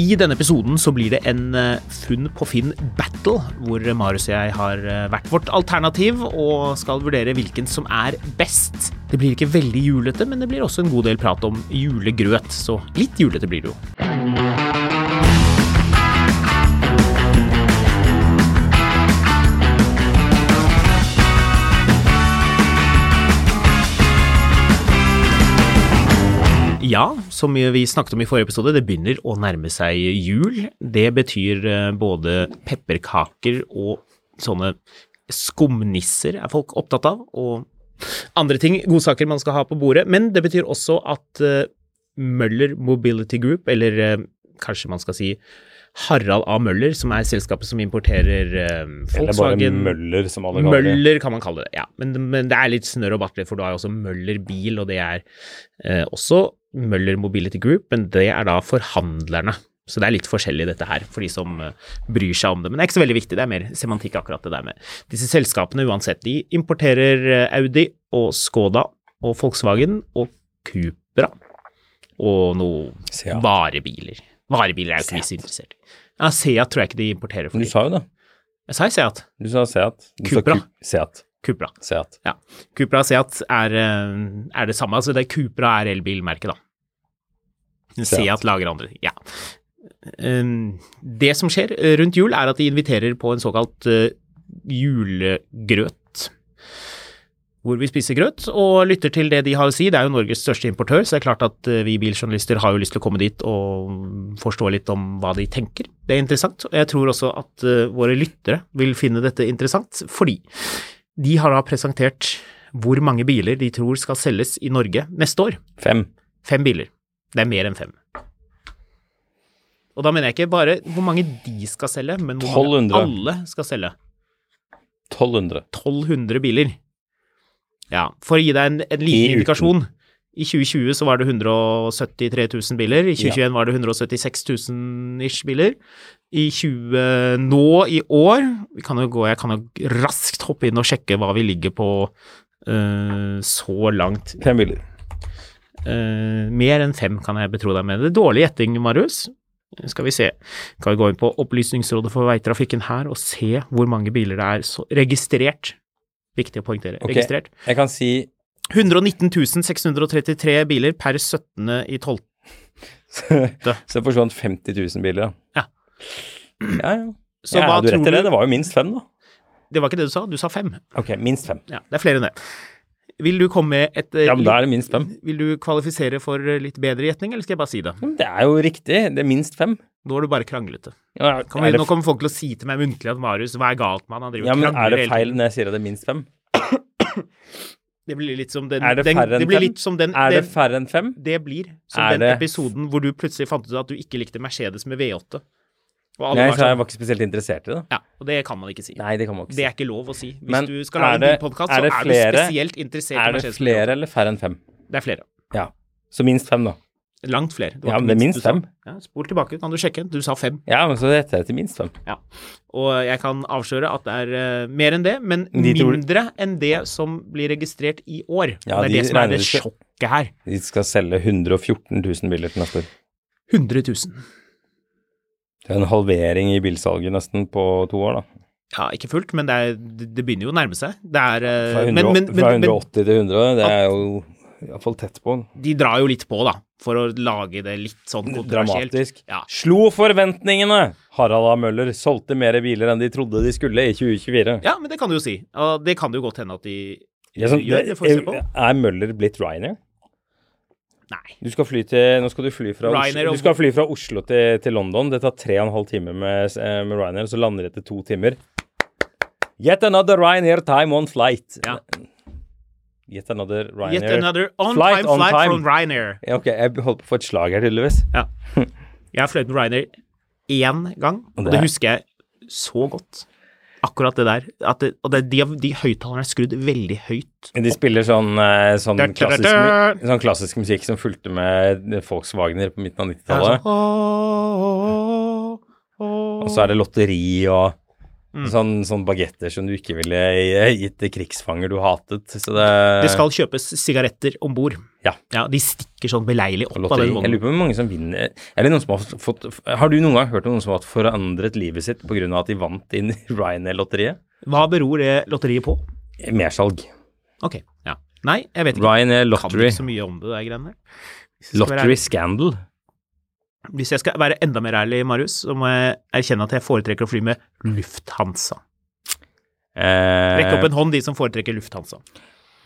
I denne episoden så blir det en eh, funn på Finn battle, hvor Marius og jeg har eh, vært vårt alternativ og skal vurdere hvilken som er best. Det blir ikke veldig julete, men det blir også en god del prat om julegrøt, så litt julete blir det jo. Ja, som vi snakket om i forrige episode, det begynner å nærme seg jul. Det betyr eh, både pepperkaker og sånne skumnisser er folk opptatt av, og andre ting, godsaker man skal ha på bordet. Men det betyr også at eh, Møller Mobility Group, eller eh, kanskje man skal si Harald A. Møller, som er selskapet som importerer eh, Eller bare Møller, som alle kaller det. Møller kan man kalle det, ja. Men, men det er litt snørr og battler, for du har jo også Møller bil, og det er eh, også Møller Mobility Group, men det er da forhandlerne. Så det er litt forskjellig dette her, for de som eh, bryr seg om det. Men det er ikke så veldig viktig, det er mer semantikk akkurat det der med disse selskapene uansett. De importerer eh, Audi og Skoda og Volkswagen og Cupra og noen varebiler. Varebiler er jo ikke vi så interessert i. Ja, Seat tror jeg ikke de importerer for du sa jo det. Jeg sa jo Seat. Du sa Seat. Du Cupra. Sa Seat. Cupra. Seat. Ja. Cupra og Seat er, eh, er det samme. Altså det Cupra er elbilmerket, da. Seat. Seat lager andre ting. Ja. Um, Det som skjer eh, rundt jul, er at de inviterer på en såkalt eh, julegrøt. Hvor vi spiser grøt og lytter til det de har å si. Det er jo Norges største importør, så det er klart at eh, vi biljournalister har jo lyst til å komme dit og forstå litt om hva de tenker. Det er interessant. og Jeg tror også at eh, våre lyttere vil finne dette interessant, fordi de har da presentert hvor mange biler de tror skal selges i Norge neste år. Fem. Fem biler. Det er mer enn fem. Og da mener jeg ikke bare hvor mange de skal selge, men hvor mange alle skal selge. 1200. 1200 biler. Ja, for å gi deg en, en liten I indikasjon. I 2020 så var det 173 000 biler, i 2021 var det 176 000 ish biler. I 20 nå i år vi kan jo gå, Jeg kan jo raskt hoppe inn og sjekke hva vi ligger på uh, så langt. Fem biler. Uh, mer enn fem kan jeg betro deg med. Det er dårlig gjetting, Marius. Skal vi se. Kan vi gå inn på Opplysningsrådet for veitrafikken her og se hvor mange biler det er så, registrert. Viktig å poengtere. Okay. Registrert. Jeg kan si 119 633 biler per 17. i 12. Så det forsvant 50 000 biler, da. Ja. Ja, ja. Så ja, hva du tror i det. Det var jo minst fem, da. Det var ikke det du sa, du sa fem. Ok, minst fem. Ja, det er flere enn det. Vil du komme med et eh, Ja, men da er det minst fem. Vil du kvalifisere for litt bedre gjetning, eller skal jeg bare si det? Det er jo riktig. Det er minst fem. Nå er du bare kranglete. Ja, Kan vi, det, nå kommer folk til å si til meg muntlig at Marius, hva er galt med han? Han driver ja men er det feil når jeg sier at det er minst fem? Det blir litt som den, Er det færre enn fem? den, Er det færre enn fem? det blir som Er den det- episoden hvor du plutselig fant ut at du ikke likte Mercedes med V8. Og alle Nei, så jeg sånn, var ikke spesielt interessert i det. ja, og det kan man ikke si. Nei, det kan man ikke si. Det er ikke lov å si. Hvis Men du skal lage en podkast, er så er du spesielt interessert i Er det Mercedes. flere V8. eller færre enn fem? Det er flere. Ja. Så minst fem, da. Langt flere. Ja, men det er minst du sa. fem. Ja, spol tilbake, kan du sjekke. Du sa fem. Ja, men så retter jeg til minst fem. Ja. Og jeg kan avsløre at det er uh, mer enn det, men De tror- mindre enn det som blir registrert i år. Ja, det er de det som er det det sjokket her. De skal selge 114 000 biler til neste år. 100 000. Det er en halvering i bilsalget nesten på to år, da. Ja, ikke fullt, men det, er, det begynner jo å nærme seg. Det er eh, Fra, 100, men, men, fra men, men 180 til 100, det er jo Iallfall tett på. den. De drar jo litt på, da, for å lage det litt sånn kontroversielt. Dramatisk. Ja. Slo forventningene! Harald A. Møller solgte mer biler enn de trodde de skulle i 2024. ja, men det kan du jo si. Det kan jo godt hende at de Ja, sånn, gjør. Det får vi se på. er Møller blitt Ryanair? Nei. Du skal fly til, nå skal du fly fra, Ryanair Oslo, du skal fly fra Oslo til, til London. Det tar tre og en halv time med, eh, med Ryanair, så lander det etter to timer. Yet another Ryanair time on flight. Ja. Yet another Yet Ryanair another on Flight time on flight time. from Ryanair. Ja, Ok, jeg holdt på å få et slag her, tydeligvis. Ja. Jeg har fløyet med Ryanair én gang, og det det er- husker jeg så godt. Akkurat det der. At det, og det, de, de høyttalerne er skrudd veldig høyt. De spiller sånn, eh, sånn, klassisk, sånn klassisk musikk som fulgte med Volkswagener på midten av Det er 90-tallet. sånn, «Åh, åh». Og så er det lotteri og Mm. sånn, sånn bagetter som du ikke ville gitt til krigsfanger du hatet. Så det, Det skal kjøpes sigaretter om bord. Ja. ja. De stikker sånn beleilig opp av den måten. Jeg lurer på hvor mange som vinner Eller noen som har fått Har du noen gang hørt om noen som har forandret livet sitt pga. at de vant inn i Ryanair-lotteriet? Hva beror det lotteriet på? Mersalg. Ok, ja. Nei, jeg vet ikke. Ryanair Kan du ikke så mye om det de greiene der. Lottery Scandal. Hvis jeg skal være enda mer ærlig, Marius, så må jeg erkjenne at jeg foretrekker å fly med Lufthansa. Eh, Rekk opp en hånd, de som foretrekker Lufthansa.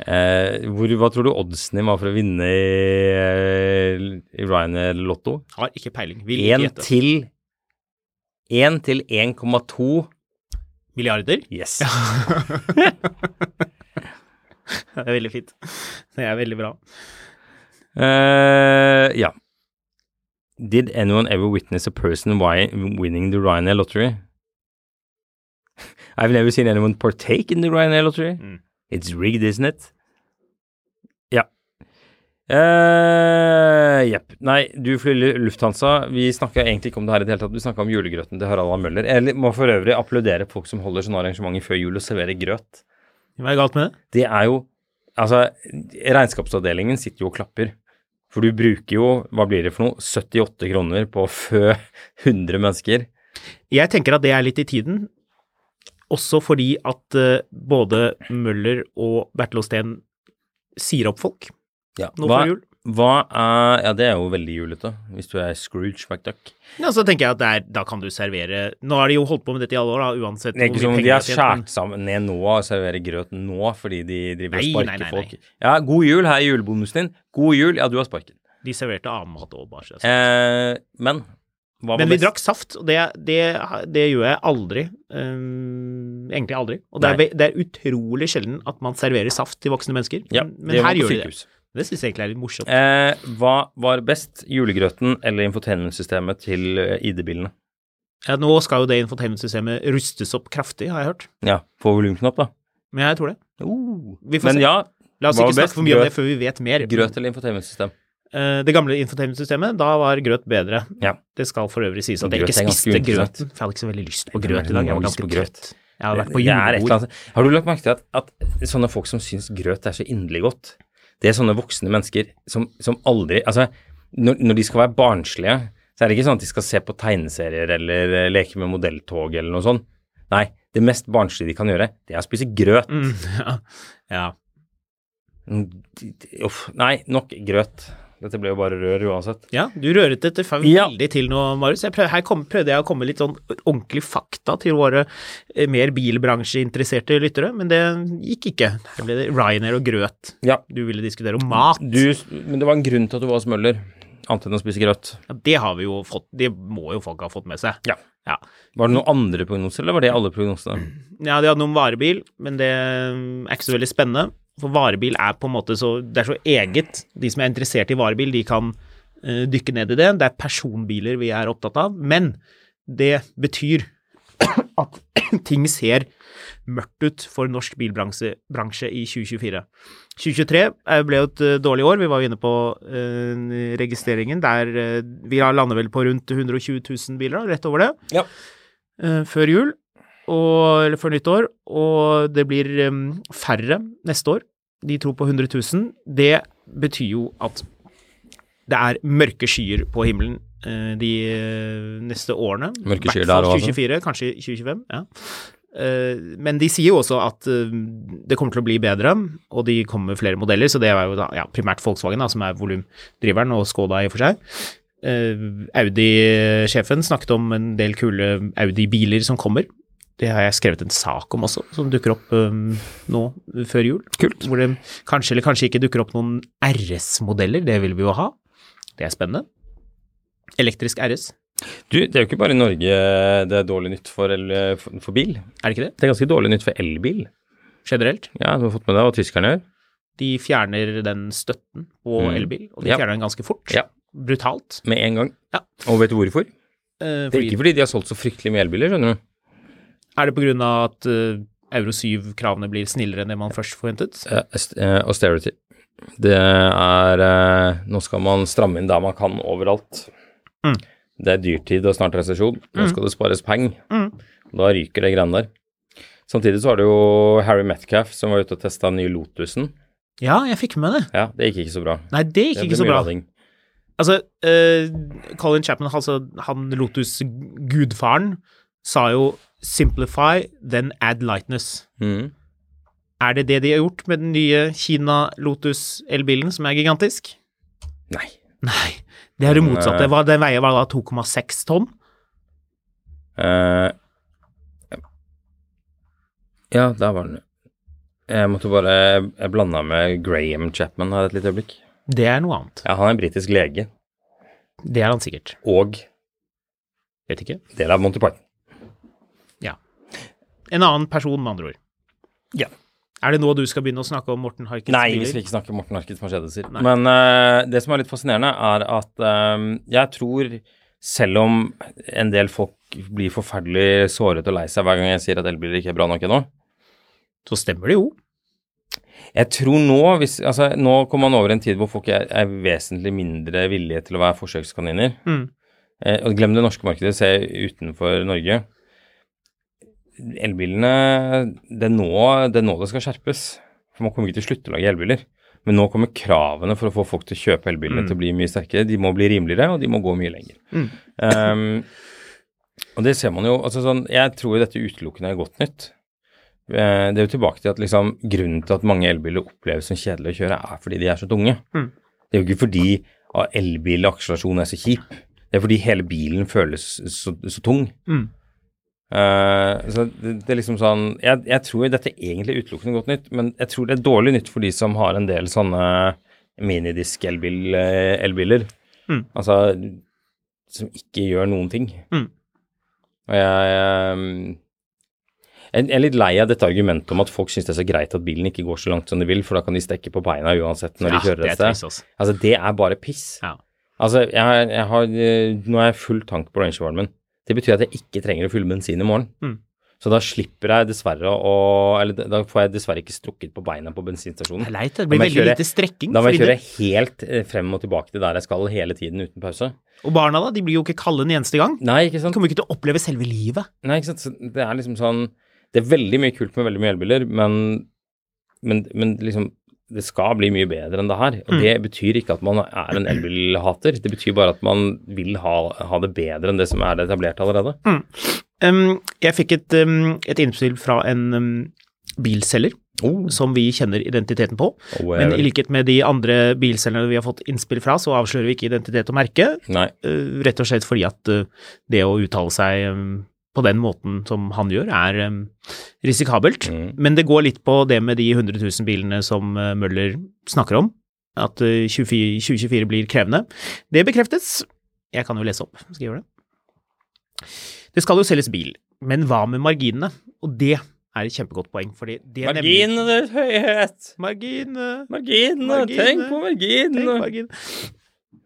eh, hvor, hva tror du oddsen din var for å vinne i, eh, i Ryanair Lotto? Har ikke peiling. Vil ikke 1 gjette. til 1 til 1,2 Milliarder? Yes. Det er veldig fint. Det er veldig bra. Eh, ja. Did anyone ever witness a person winning the Ryanair lottery? I've never seen anyone partake in the Ryanair lottery. Mm. It's rigged, isn't it? Ja. Eh, Jepp. Nei, du flyr Lufthansa. Vi snakka egentlig ikke om det her i det hele tatt. Du snakka om julegrøten til Harald A. Møller. Jeg må for øvrig applaudere folk som holder sånne arrangementer før jul og serverer grøt. Hva er galt med det? Det er jo Altså, regnskapsavdelingen sitter jo og klapper. For du bruker jo, hva blir det for noe, 78 kroner på å fø 100 mennesker. Jeg tenker at det er litt i tiden, også fordi at eh, både Møller og Bertil Osten sier opp folk nå hva, før jul. Hva er Ja, det er jo veldig julete, hvis du er Scrooge McDuck. Ja, så tenker jeg at det er, da kan du servere Nå har de jo holdt på med dette i alle år, da, uansett Det er ikke som om de har skjært sammen ned nå og serverer grøt nå fordi de driver og Nei, sparker nei, nei, folk. Ja, god jul, her er julebonusen din. God jul, ja, du har sparken. De serverte annen mat òg, bare så jeg. Eh, men Men vi best? drakk saft, og det, det, det gjør jeg aldri. Um, egentlig aldri. Og det er, det er utrolig sjelden at man serverer saft til voksne mennesker. Ja, men men her gjør de det. Det syns jeg egentlig er litt morsomt. Eh, hva var best, julegrøten eller infotainmentsystemet til eh, ID-bilene? Ja, nå skal jo det infotainmentsystemet rustes opp kraftig, har jeg hørt. Ja, på volumknapp, da. Men jeg tror det. Får Men se. ja, La oss ikke snakke best? for mye om det før vi vet mer. grøt eller infotainmentsystem? Eh, det gamle infotainmentsystemet, da var grøt bedre. Ja. Det skal for øvrig sies at jeg ikke spiste grøten. For jeg hadde ikke så veldig lyst på grøt i dag. Jeg var ganske grøt. trøtt. Jeg har vært på julebord. Har du lagt merke til at, at sånne folk som syns grøt er så inderlig godt, det er sånne voksne mennesker som, som aldri Altså, når, når de skal være barnslige, så er det ikke sånn at de skal se på tegneserier eller eh, leke med modelltog eller noe sånt. Nei, det mest barnslige de kan gjøre, det er å spise grøt. Mm, ja. ja. Mm, Uff, nei, nok grøt. Dette ble jo bare rør uansett. Ja, du røret dette Ja. veldig til nå, Marius. Prøv, her kom, prøvde jeg å komme litt sånn ordentlig fakta til våre eh, mer bilbransjeinteresserte lyttere, men det gikk ikke. Her ble det Ryanair og grøt. Ja, Du ville diskutere om mat. du, men det var en grunn til at du var hos Møller, annet enn å spise grøt. Ja, det har vi jo fått, det må jo folk ha fått med seg. Ja. Ja, Var det noen andre prognoser, eller var det alle prognosene? ja de hadde noen varebil, men det er ikke så veldig spennende. For varebil er på en måte så Det er så eget. De som er interessert i varebil, de kan uh, dykke ned i det. Det er personbiler vi er opptatt av. Men det betyr at ting ser mørkt ut for norsk bilbransje bransje i 2024. 2023 er- ble jo et eh, dårlig år. Vi var jo inne på eh, registreringen. Der eh, vi lander landet vel på rundt 120 000 biler, rett over det, Ja. eh, før jul. Og, eller før nyttår, og det blir færre neste år. De tror på 100 000. Det betyr jo at det er mørke skyer på himmelen eh, de eh, neste årene. Mørke skyer der også, altså? 2024, kanskje 2025. ja. Eh, Men de sier jo også at eh, det kommer til å bli bedre, og de kommer med flere modeller, så det er jo da ja, primært Volkswagen da, som er volumdriveren, og Skoda i og for seg. Eh, Audi-sjefen snakket om en del kule Audi-biler som kommer. Det har jeg skrevet en sak om også, som dukker opp um, nå før jul. Kult. Hvor det kanskje eller kanskje ikke dukker opp noen RS-modeller, det vil vi jo ha. Det er spennende. Elektrisk RS, Du, det er jo ikke bare i Norge det er dårlig nytt for, el- for, for bil. er det ikke det? Det er ganske dårlig nytt for elbil. Generelt. Ja, du har fått med deg hva tyskerne gjør? De fjerner den støtten på Mm. elbil, og de Ja. fjerner den ganske fort. Ja. Brutalt. Med en gang. Ja. Og vet du hvorfor? Eh, Det er ikke fordi de har solgt så fryktelig med elbiler, skjønner du. Er det på grunn av at uh, Euro 7-kravene blir snillere enn det man først forventet? Uh, eh, austerity. Det er eh, Nå skal man stramme inn der man kan overalt. Mm. Det er dyrtid og snart resesjon. Nå skal det spares penger. Mm. Da ryker det greiene der. Samtidig så har du jo Harry Metcalf som var ute og testa den nye Lotusen. Ja, jeg fikk med det. Ja, det gikk ikke så bra. Nei, det gikk Det ikke så bra. lading. Altså, uh, Colin Chapman, altså han Lotus-gudfaren, sa jo 'simplify, then add lightness'. Mm. Er det det de har gjort med den nye Kina Lotus-elbilen, som er gigantisk? Nei. Nei, det er det motsatte. eh, Hva- Den veier var da 2,6 tonn. Uh, ja, der var den. Jeg måtte bare Jeg blanda med Graham Chapman her et lite øyeblikk. Det er noe annet. Ja, han er en britisk lege Det er han sikkert. og Vet ikke. del av Monty Python. Ja. En annen person, med andre ord. Ja. Er det nå du skal begynne å snakke om Morten Harkets Nei, vi skal ikke snakke om Morten Harkets Mercedeser. Nei. Men uh, det som er litt fascinerende, er at um, jeg tror, selv om en del folk blir forferdelig såret og lei seg hver gang jeg sier at elbiler ikke er bra nok ennå, Så stemmer det jo. Jeg tror nå, hvis, altså, nå kommer man over en tid hvor folk er, er vesentlig mindre villige til å være forsøkskaniner. Mm. Eh, og glem det norske markedet, se utenfor Norge. Elbilene, det er, nå, det er nå det skal skjerpes. For man kommer ikke til å slutte å lage elbiler. Men nå kommer kravene for å få folk til å kjøpe elbilene til å bli mye sterkere. De må bli rimeligere, og de må gå mye lenger. Mm. Um, og det ser man jo altså sånn, Jeg tror dette utelukkende er godt nytt. Eh, Det er jo tilbake til at liksom, grunnen til at mange elbiler oppleves som kjedelige å kjøre, er fordi de er så tunge. Mm. Det er jo ikke fordi elbilakselerasjon er så kjip. Det er fordi hele bilen føles så, så tung. Mm. Eh, så det, det er liksom sånn jeg, jeg tror dette er egentlig utelukkende godt nytt, men jeg tror det er dårlig nytt for de som har en del sånne minidisk-elbiler. Mm. Altså som ikke gjør noen ting. Mm. Og jeg, jeg jeg er litt lei av dette argumentet om at folk syns det er så greit at bilen ikke går så langt som de vil, for da kan de stekke på beina uansett når de kjører et sted. altså. Altså, det er bare piss. Ja. Altså, jeg, jeg har, eh, nå er jeg full tank på Range Roveren min. Det betyr at jeg ikke trenger å fylle bensin i morgen. Mm. Så da slipper jeg dessverre å Eller da får jeg dessverre ikke strukket på beina på bensinstasjonen. Det er leit, det blir veldig kjøre- lite strekking. Da må jeg kjøre det- helt eh, frem og tilbake til der jeg skal hele tiden uten pause. Og barna da, de blir jo ikke kalde en eneste gang. Nei, ikke sant. De kommer ikke til å oppleve selve livet. Nei, ikke sant. Så Det er liksom sånn Det er veldig mye kult med veldig mye elbiler, men, men, men liksom det skal bli mye bedre enn det her. Og Mm. det betyr ikke at man er en elbilhater. Det betyr bare at man vil ha, ha det bedre enn det som er etablert allerede. Um, jeg fikk et, um, et innspill fra en um, bilselger Oh, som vi kjenner identiteten på. oh, Men i likhet med de andre bilselgerne vi har fått innspill fra, så avslører vi ikke identitet og merke. Uh, rett og slett fordi at uh, det å uttale seg på den måten som han gjør, er um, risikabelt. Mm. Men det går litt på det med de 100 000 bilene som uh, Møller snakker om, at uh, 24, 2024 blir krevende. Det bekreftes. Jeg kan jo lese opp, skal jeg gjøre det? Det skal jo selges bil, men hva med marginene? Og det er et kjempegodt poeng, fordi det er nemlig- høyhet! Marginene. Marginene! Marginene. Tenk på marginene! margin.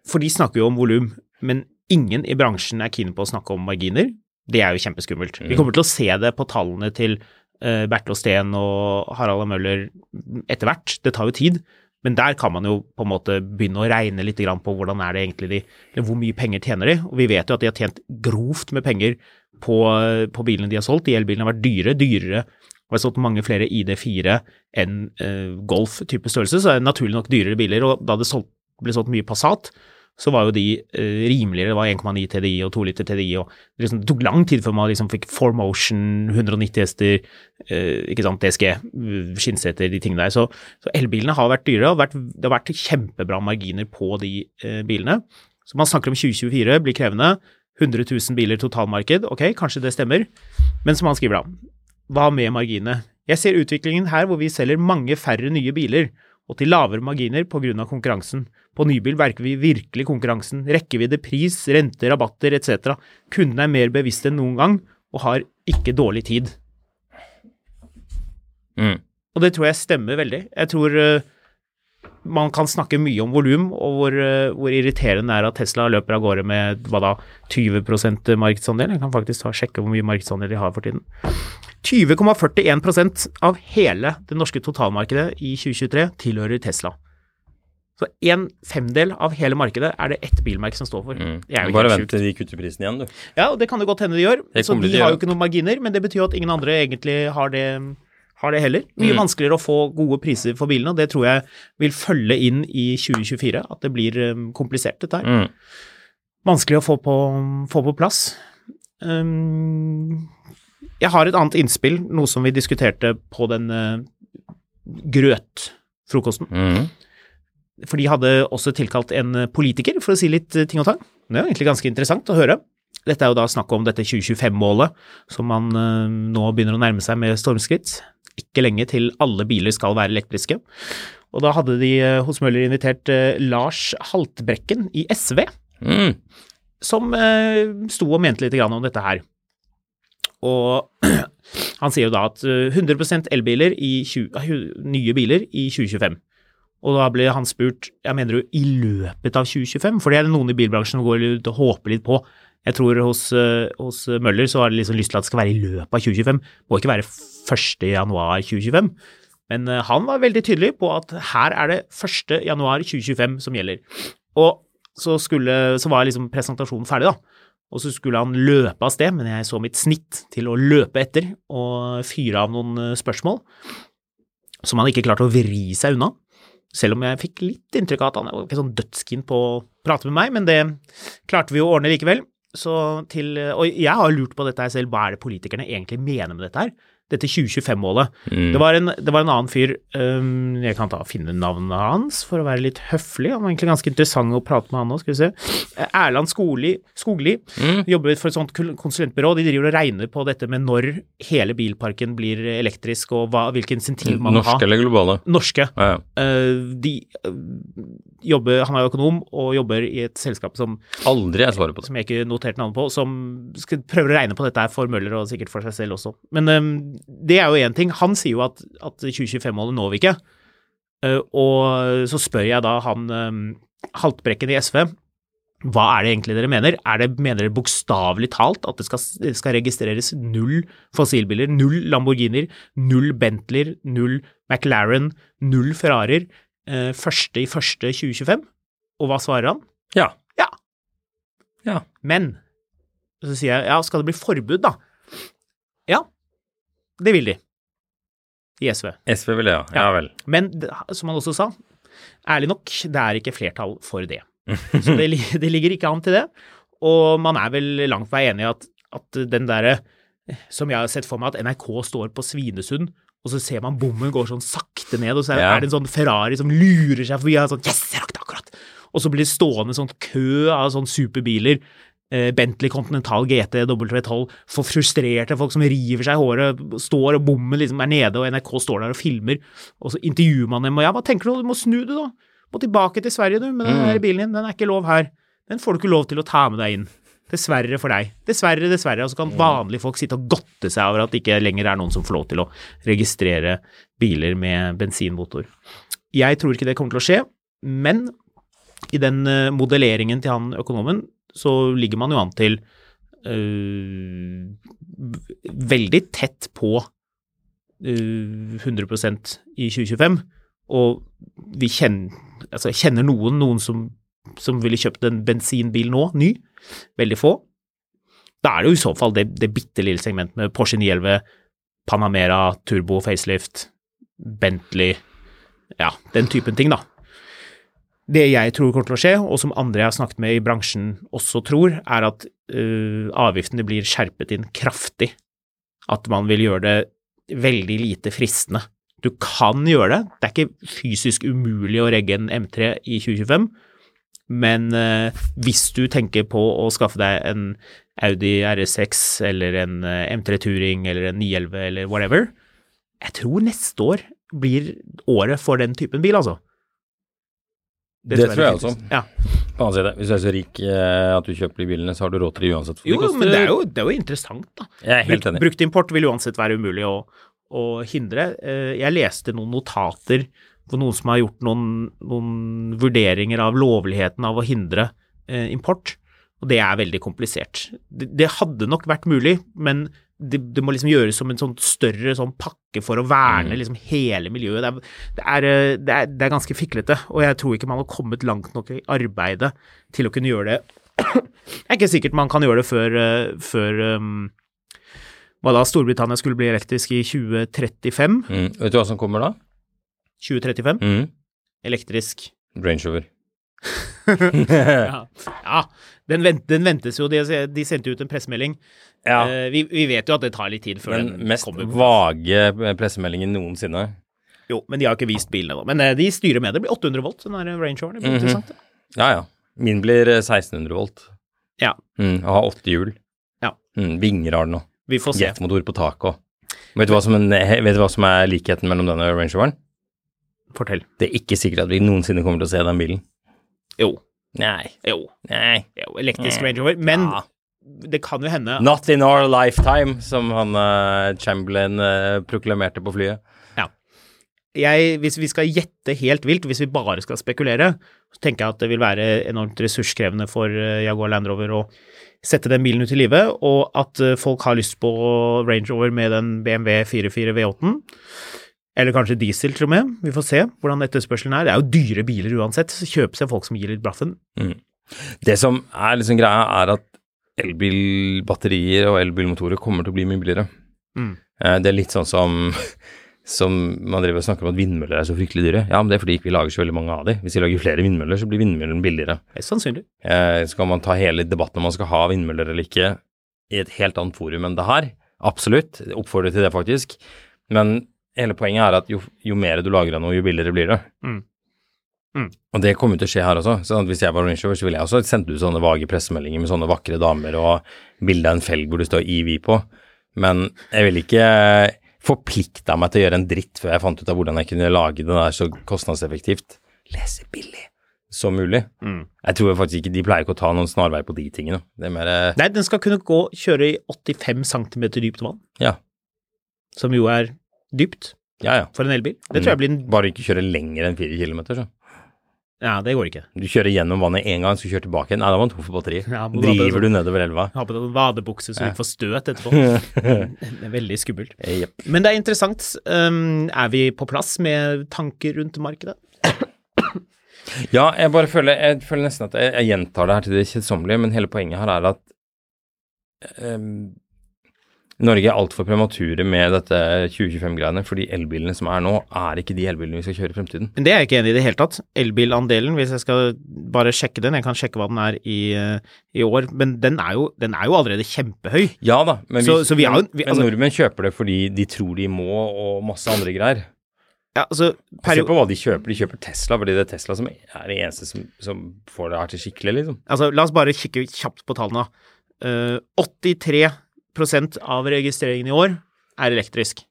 For de snakker jo om volum, men ingen i bransjen er keen på å snakke om marginer. Det er jo kjempeskummelt. Vi Mm. kommer til å se det på tallene til uh, Bertil Steen og Harald og Møller etter hvert. Det tar jo tid, men der kan man jo på en måte begynne å regne litt grann på hvordan er det egentlig de, eller hvor mye penger tjener de. Og vi vet jo at de har tjent grovt med penger på, på bilene de har solgt. De elbilene har vært dyre, dyrere. Og har solgt mange flere ID4 enn uh, Golf-type størrelse, så er det naturlig nok dyrere biler. Og da det solgt, ble solgt mye Passat, så var jo de eh, rimeligere. Det var 1,9 TDI og 2 liter TDI. og Det, liksom, tok lang tid før man liksom fikk 4Motion, 190 hester, eh, ikke sant, DSG, uh, skinnseter, de tingene der. Så, så elbilene har vært dyre, og vært, det har vært kjempebra marginer på de eh, bilene. Så man snakker om 2024 blir krevende. 100 000 biler totalmarked, ok, kanskje det stemmer. Men som han skriver da, hva med marginene? Jeg ser utviklingen her hvor vi selger mange færre nye biler og til lavere marginer pga. konkurransen. På nybil verker vi virkelig konkurransen. Rekkevidde, pris, rente, rabatter etc. Kundene er mer bevisste enn noen gang, og har ikke dårlig tid. Mm. Og det tror jeg stemmer veldig. Jeg tror uh, man kan snakke mye om volum, og hvor, uh, hvor, irriterende det er at Tesla løper av gårde med hva da, 20% markedsandel. Jeg kan faktisk ta, sjekke hvor mye markedsandel de har for tiden. 20,41% av hele det norske totalmarkedet i 2023 tilhører Tesla. Så en femdel av hele markedet er det ett bilmerke som står for. Mm. Bare vent til de kutter prisen igjen, du. Ja, og det kan det godt hende de gjør. Så de har jo ikke noen marginer, men det betyr at ingen andre egentlig har det, har det heller. Mye Mm. vanskeligere å få gode priser for bilene, og det tror jeg vil følge inn i 2024. At det blir um, komplisert, dette her. Mm. Vanskelig å få på, få på plass. Um, jeg har et annet innspill, noe som vi diskuterte på den uh, grøtfrokosten. Mm. For de hadde også tilkalt en politiker for å si litt eh, ting og tang. Det er egentlig ganske interessant å høre. Dette er jo da snakk om dette 2025-målet som man uh, nå begynner å nærme seg med stormskritt. Ikke lenge til alle biler skal være elektriske. Og da hadde de eh, hos Møller invitert eh, Lars Haltbrekken i SV, Mm. som eh, sto og mente litt om dette her. Og han sier jo da at eh, 100% elbiler i 20, ah, nye biler i 2025. Og da ble han spurt jeg mener jo i løpet av 2025, for det er det noen i bilbransjen som går ut og håper litt på. Jeg tror hos, hos Møller så har de liksom lyst til at det skal være i løpet av 2025, må ikke være 1. januar 2025. Men eh, han var veldig tydelig på at her er det 1. januar 2025 som gjelder. Og så, skulle, så var liksom presentasjonen ferdig, da. Og så skulle han løpe av sted, men jeg så mitt snitt til å løpe etter og fyre av noen eh, spørsmål som han ikke klarte å vri seg unna. Selv om jeg fikk litt inntrykk av at han var ikke sånn dødskeen på å prate med meg, men det klarte vi å ordne likevel. Så til, og jeg har lurt på dette selv, hva er det politikerne egentlig mener med dette her? Dette 2025-målet. Mm. Det, var en- det var en annen fyr, um, jeg kan ta finne navnet hans for å være litt høflig, han var egentlig ganske interessant å prate med han nå, skal vi se. Erland Skogli, Skogli Mm. jobber for et sånt konsulentbyrå, de driver og regner på dette med når hele bilparken blir elektrisk, og hva, hvilke insentiv man har. ha. Norske eller globale? Norske. Ja, ja. Uh, de eh, jobber, han er jo økonom og jobber i et selskap som, Aldri er svaret på det. som jeg ikke noterte navnet på, som skal, prøver å regne på dette her for Møller og sikkert for seg selv også. Men um, det er jo én ting. Han sier jo at, at 2025-målet når vi ikke. Uh, og så spør jeg da han um, Haltbrekken i SV hva er det egentlig dere mener? Er det, mener dere bokstavelig talt at det skal, skal registreres null fossilbiler, null Lamborghinier, null Bentleyer, null McLaren, null Ferrarier eh, første i første 2025? Og hva svarer han? Ja. Ja. Ja. Men så sier jeg ja, skal det bli forbud, da? Ja, det vil de. I SV. SV vil det, ja. Ja Ja. vel. Men som han også sa, ærlig nok, det er ikke flertall for det. Så det, det ligger ikke an til det. Og man er vel langt på vei enig i at, at den derre som jeg har sett for meg, at NRK står på Svinesund, og så ser man bommen går sånn sakte ned, og så er, Ja. er det en sånn Ferrari som lurer seg forbi, og sånn Yes, jeg rakk det akkurat! Og så blir det stående sånn kø av sånn superbiler. Eh, Bentley Continental GT W12 for frustrerte folk som river seg i håret, står og bommen liksom er nede, og NRK står der og filmer, og så intervjuer man dem, og ja, hva tenker du, du må snu du, da, må tilbake til Sverige du, med den Mm. bilen din, den er ikke lov her, den får du ikke lov til å ta med deg inn. Dessverre for deg. Dessverre, dessverre. Og så kan vanlige folk sitte og godte seg over at det ikke lenger er noen som får lov til å registrere biler med bensinmotor. Jeg tror ikke det kommer til å skje, men i den eh, modelleringen til han økonomen, så ligger man jo an til øh, veldig tett på øh, 100% i 2025. Og vi kjenner, altså kjenner noen, noen som, som ville kjøpt en bensinbil nå, ny. Veldig få. Da er det jo i så fall det, det bitte lille segmentet med Porsche 911, Panamera, turbo, facelift, Bentley, ja, den typen ting, da. Det jeg tror kommer til å skje, og som andre jeg har snakket med i bransjen også tror, er at uh, avgiftene blir skjerpet inn kraftig. At man vil gjøre det veldig lite fristende. Du kan gjøre det, det er ikke fysisk umulig å regge en M3 i 2025, men eh, hvis du tenker på å skaffe deg en Audi RS6 eller en øh, M3 Touring eller en 911 eller whatever, jeg tror neste år blir året for den typen bil, altså. Det tror jeg også. Ja. På annen side, hvis du er så rik eh, at du kjøper de bilene, så har du råd til det uansett. For Jo, det men det er jo, det er jo interessant, da. Jeg er helt enig. Brukt, import vil uansett være umulig å, å hindre. Eh, Jeg leste noen notater hvor noen som har gjort noen, noen vurderinger av lovligheten av å hindre eh, import, og det er veldig komplisert. Det, det hadde nok vært mulig, men det, det må liksom gjøres som en sånn større sånn pakke for å verne liksom hele miljøet. Det er, det, er, det, er, det er ganske fiklete, og jeg tror ikke man har kommet langt nok i arbeidet til å kunne gjøre det. Det er ikke sikkert man kan gjøre det før, eh, før um, hva da, Storbritannia skulle bli elektrisk i 2035? Mm. Vet du hva som kommer da? 2035? Mm. Elektrisk. Range Rover. Ja, ja den, vent, den ventes jo. De, de sendte ut en pressemelding. Ja, Eh, vi, vi vet jo at det tar litt tid før den den mest kommer. vage pressemeldingen noensinne. Jo, men de har ikke vist bilene nå. Men eh, de styrer med det. Det blir 800 volt, den der Range interessant. det. Ja, ja. Min blir eh, 1600 volt. Ja, Mm. Og har åtte hjul. Ja. Mm. Vinger har den òg. vi får se. Jetmotor på taket òg. Vet, du hva som vet du hva som er likheten mellom denne Range Roveren? Fortell. Det er ikke sikkert at vi noensinne kommer til å se den bilen. Jo. Nei. Jo. Nei. jo elektrisk Range Rover. Men Ja. det kan jo hende Not in our lifetime, som han uh, Chamberlain uh, proklamerte på flyet. jeg, hvis vi skal gjette helt vilt, hvis vi bare skal spekulere, så tenker jeg at det vil være enormt ressurskrevende for uh, Jaguar Land Rover å sette den bilen ut i live, og at folk har lyst på Range Rover med den BMW 44 V8-en. Eller kanskje diesel, til og med. Vi får se hvordan etterspørselen er. Det er jo dyre biler uansett. Så kjøper seg folk som gir litt blaffen. Det som er liksom greia, er at elbilbatterier og elbilmotorer kommer til å bli mye billigere. Mm. Eh, Det er litt sånn som som man driver og snakker om at vindmøller er så fryktelig dyre. Ja, men det er fordi vi lager så veldig mange av de. Hvis vi lager flere vindmøller, så blir vindmøllene billigere. Mest sannsynlig. Eh, kan man ta hele debatten om man skal ha vindmøller eller ikke i et helt annet forum enn det her? Absolutt. Oppfordrer til det, faktisk. Men hele poenget er at jo, jo mer du lager av noe, jo billigere blir det. Mm. Mm. Og det kommer til å skje her også. Så hvis jeg var Rover, så ville jeg også sendt ut sånne vage pressemeldinger med sånne vakre damer og bilde av en felg hvor det står EV på. Men jeg ville ikke forplikta meg til å gjøre en dritt før jeg fant ut av hvordan jeg kunne lage det der så kostnadseffektivt, lese billig, som mulig. Mm. Jeg tror faktisk ikke de pleier ikke å ta noen snarvei på de tingene. Det er mer eh, Nei, den skal kunne gå, kjøre i 85 cm dypt vann, Ja. som jo er dypt Ja, ja. for en elbil. Det tror jeg blir en Bare ikke kjøre lenger enn fire kilometer, så. Ja, det går ikke. Du kjører gjennom vannet én gang, så kjører tilbake igjen. Nei, da var den tom for batteri. Ja, Driver du nedover elva? Ha på deg vadebukse så du ikke får støt etterpå. det er veldig skummelt. Yep. Men det er interessant. Um, er vi på plass med tanker rundt markedet? Ja, jeg bare føler, jeg føler nesten at jeg, jeg gjentar det her til det kjedsommelige, men hele poenget her er at ehm, Norge er altfor premature med dette 2025-greiene, fordi elbilene som er nå, er ikke de elbilene vi skal kjøre i fremtiden. Men det er jeg ikke enig i i det hele tatt. Elbilandelen, hvis jeg skal bare sjekke den, jeg kan sjekke hva den er i, uh, i år, men den er, jo, den er jo allerede kjempehøy. Ja da, men, Så- vi, så vi jo- men, vi- men altså- nordmenn kjøper det fordi de tror de må, og masse andre greier. Ja, altså, Se på hva de kjøper. De kjøper Tesla fordi det er Tesla som er det eneste som, som får det her til skikkelig, liksom. altså, la oss bare kikke kjapt på tallene. Uh, 83 av registreringen i år er elektrisk.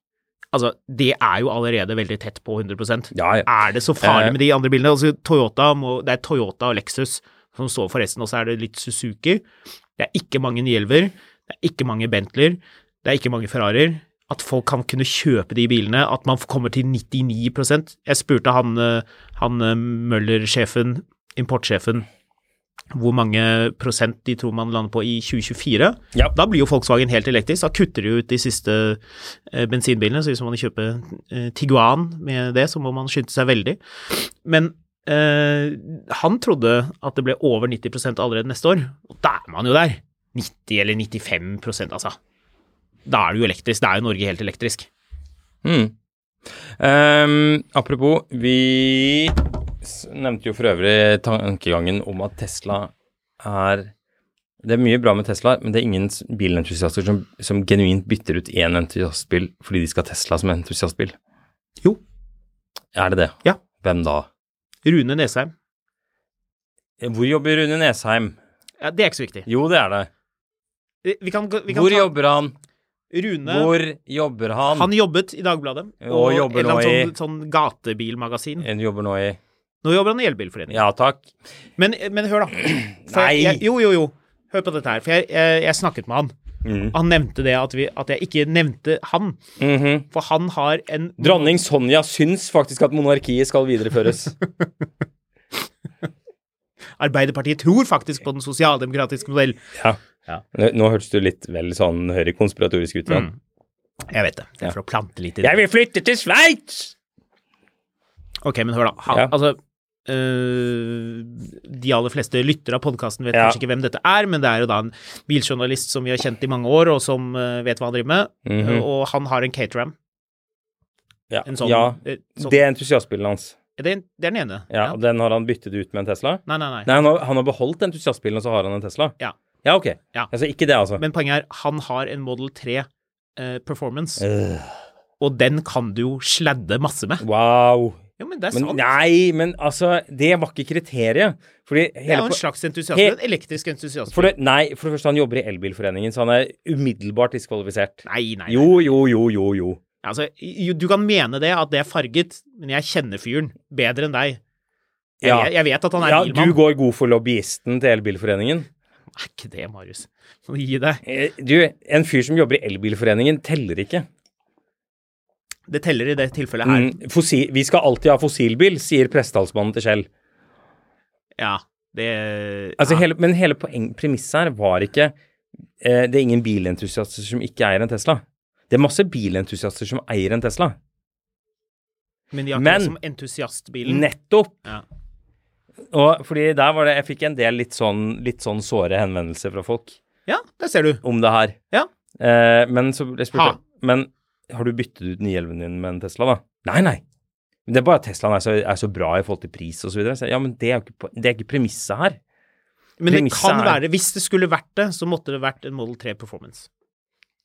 Altså, det er jo allerede veldig tett på 100 Ja, ja. Er det så farlig Eh. med de andre bilene? Altså, Toyota må, det er Toyota og Lexus som står for resten, og så er det litt Suzuki. Det er ikke mange Nielver, det er ikke mange Bentleyer, det er ikke mange Ferrarier. At folk kan kunne kjøpe de bilene, at man kommer til 99% Jeg spurte han, eh, han eh, Møller-sjefen, importsjefen, hvor mange prosent de tror man lander på i 2024. Ja. Da blir jo Volkswagen helt elektrisk. Da kutter de ut de siste eh, bensinbilene. Så hvis man kjøper eh, Tiguan med det, så må man skynde seg veldig. Men eh, han trodde at det ble over 90% allerede neste år. Og da er man jo der. 90 eller 95% altså. Da er det jo elektrisk. Da er jo Norge helt elektrisk. Mm. Um, apropos, vi nevnte jo for øvrig tankegangen om at Tesla er Det er mye bra med Tesla, men det er ingen bilentusiaster som, som genuint bytter ut én entusiastbil fordi de skal ha Tesla som entusiastbil. Jo. Er det det? Ja. Hvem da? Rune Nesheim. Hvor jobber Rune Nesheim? Ja, det er ikke så viktig. Jo, det er det. Vi kan, vi kan Hvor ta jobber han? Rune Hvor jobber han? Han jobbet i Dagbladet. Og jobber et eller nå i- sånn, sånn gatebilmagasin. En jobber nå i Nå jobber han i Elbilforeningen. Ja takk. Men, men hør, da. For Nei. Jeg, jo, jo, jo. Hør på dette her. For jeg, jeg, jeg snakket med han. Mm. Han nevnte det at, vi, at jeg ikke nevnte han. Mhm. For han har en Dronning Sonja syns faktisk at monarkiet skal videreføres. Arbeiderpartiet tror faktisk på den sosialdemokratiske modell. ja. Ja. Nå, nå hørtes du litt vel sånn høyrekonspiratorisk ut. Mm. Jeg vet det. Det er for å plante litt i det. Jeg vil flytte til Sveits! Ok, men hør da. Han, Ja. Altså, de aller fleste lyttere av podkasten vet Ja. kanskje ikke hvem dette er, men det er jo da en biljournalist som vi har kjent i mange år, og som øh, vet hva han driver med. Mhm. Og han har en Caterham. Ja, En sånn, ja. eh, sånn det er entusiastbilen hans. det, er, det den ene. Ja, og Den har han byttet ut med en Tesla? Nei, nei, nei. Nei, han har, han har beholdt entusiastbilen, og så har han en Tesla? Ja. Ja, ok. Ja. Altså ikke det, altså. Men poenget er, han har en Model 3 uh, Performance, Uh. og den kan du jo sladde masse med. wow. Jo, men det er Men sant. nei, men altså Det var ikke kriteriet. Fordi det er jo en slags entusiasme. En elektrisk entusiast. for det, Nei, for det første, han jobber i Elbilforeningen, så han er umiddelbart diskvalifisert. Nei, nei, nei. Jo, jo, jo, jo, jo. Altså, du kan mene det, at det er farget, men jeg kjenner fyren bedre enn deg. Jeg, Ja. jeg, vet at han er Ja, bilmann. du går god for lobbyisten til Elbilforeningen. Er ikke det, Marius. Gi deg. Eh, Du, en fyr som jobber i Elbilforeningen, teller ikke. Det teller i det tilfellet her. Mm, fossil, vi skal alltid ha fossilbil, sier prestetalsmannen til Shell. Ja, det Altså, ja. hele, men hele poeng, premisset her var ikke eh, Det er ingen bilentusiaster som ikke eier en Tesla. Det er masse bilentusiaster som eier en Tesla. Men de har ikke som entusiastbilen. Nettopp! Ja. Og fordi der var det Jeg fikk en del litt sånn, litt sånn såre henvendelser fra folk ja, det ser du. om det her. Ja. Eh, men så jeg spurte. Men har du byttet ut 911 din med en Tesla, da? Nei, nei. Men Det er bare at Teslaen er så, er så bra i forhold til pris videre. Ja, men det er jo ikke, det er ikke premisset her. Men det Premisset kan er- være, hvis det skulle vært det, så måtte det vært en Model 3 Performance.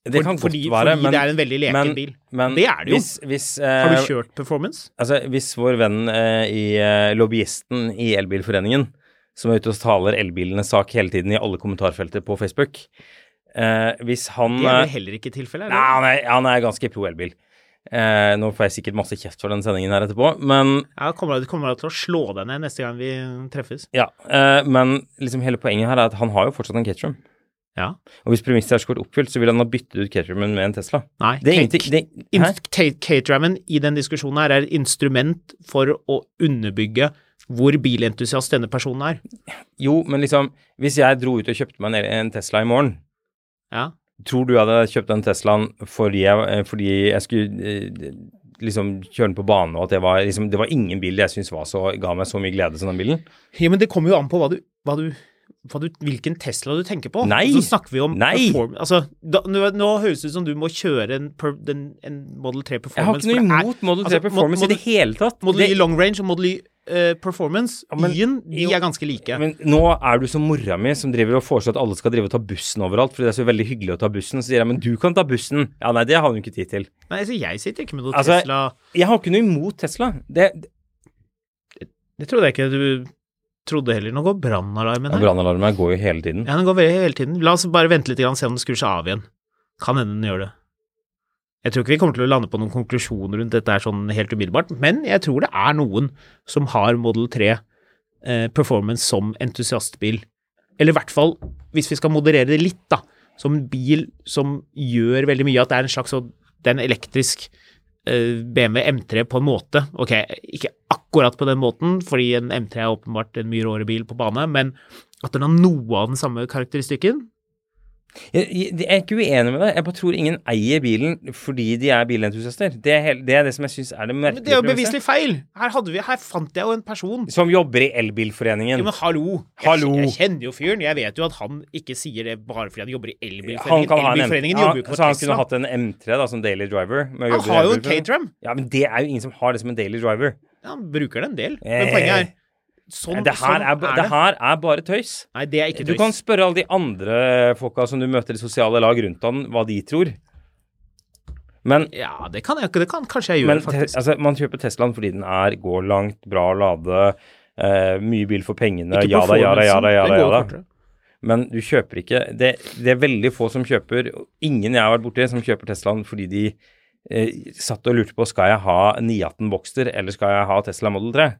Det For- kan fordi, godt være, fordi men det er en veldig leken men, bil. Men Det er det jo. Hvis, hvis, Har eh, du kjørt Performance? Altså, hvis vår venn uh, i uh, lobbyisten i Elbilforeningen, som er ute og taler elbilenes sak hele tiden i alle kommentarfelter på Facebook eh, Hvis han Det er vel eh, heller ikke tilfellet? Nei, han er, han er ganske pro elbil. Eh, nå får jeg sikkert masse kjeft for den sendingen her etterpå, men Ja, kommer du kommer til å slå deg ned neste gang vi treffes? ja. Eh, men liksom hele poenget her er at han har jo fortsatt en Caterham. Ja. Og hvis premisset er så godt oppfylt, så vil han ha byttet ut Caterhamen med en Tesla. Nei. Det i den diskusjonen her er et instrument for å underbygge hvor bilentusiast denne personen er. Jo, men liksom Hvis jeg dro ut og kjøpte meg en, en Tesla i morgen, Ja. tror du jeg hadde kjøpt den Teslaen fordi jeg, eh, fordi jeg skulle eh, liksom kjøre den på bane, og at det var liksom Det var ingen bil jeg syns var så ga meg så mye glede som den bilen? ja, men det kommer jo an på hva du, hva du, du hvilken Tesla du tenker på. Nei. Så snakker vi om Nei. Altså, da, nå, nå høres det ut som du må kjøre en, per, den, en Model 3 Performance. Jeg har ikke noe er- imot Model 3 altså, Performance Model- i det hele tatt. Model det, Y Long Range og Model Y eh, Performance, Ja, men- Y-en, de jo, er ganske like. Men nå er du som mora mi som driver og foreslår at alle skal drive og ta bussen overalt, fordi det er så veldig hyggelig å ta bussen. Så sier jeg men du kan ta bussen. Ja, nei, det har hun ikke tid til. Nei, altså, jeg sitter ikke med noe Altså, Tesla Jeg har ikke noe imot Tesla. Det, Det trodde jeg ikke du trodde heller. Nå går brannalarmen ja. Brannalarmen går jo hele tiden. Ja, den går hele tiden. La oss bare vente litt og se om den skrur seg av igjen. Kan hende den gjør det. Jeg tror ikke vi kommer til å lande på noen konklusjoner rundt dette her sånn helt umiddelbart, men jeg tror det er noen som har Model 3 eh, Performance som entusiastbil. Eller i hvert fall, hvis vi skal moderere det litt, da, som en bil som gjør veldig mye, at det er en slags sånn Det elektrisk eh, BMW M3 på en måte. Ok, ikke akkurat på den måten, fordi en M3 er åpenbart en mye råere bil på bane, men at den har noe av den samme karakteristikken. Jeg, jeg, er ikke uenig med deg. Jeg bare tror ingen eier bilen fordi de er bilentusiaster. Det er, hel- det, er det som jeg syns er det Men det er jo beviselig feil. Her, vi, her fant jeg jo en person. Som jobber i Elbilforeningen. Jo, men hallo. Hallo. Jeg, jeg kjenner jo fyren. Jeg vet jo at han ikke sier det bare fordi han jobber i han Elbilforeningen. Elbilforeningen ja, jobber jo ikke så han kunne hatt en M3 da, som daily driver. Han har jo en. Caterham. Ja, men det er jo ingen som har det som en daily driver. Ja, han bruker det en del. Men poenget er Sånn, det, her sånn er, er det her er bare tøys. Nei, det er ikke Du kan spørre alle de andre folka som du møter i sosiale lag rundt han, hva de tror. Men, Ja, det kan, jeg, det kan kanskje jeg gjøre, men faktisk. altså, man kjøper Teslaen fordi den er, går langt, bra å lade, eh, mye bil for pengene, Ikke jada, jada, jada, det jada. Men du kjøper ikke det, det er veldig få som kjøper Ingen jeg har vært borti som kjøper Teslaen fordi de eh, satt og lurte på skal jeg ha 918 Boxster eller skal jeg ha Tesla Model 3.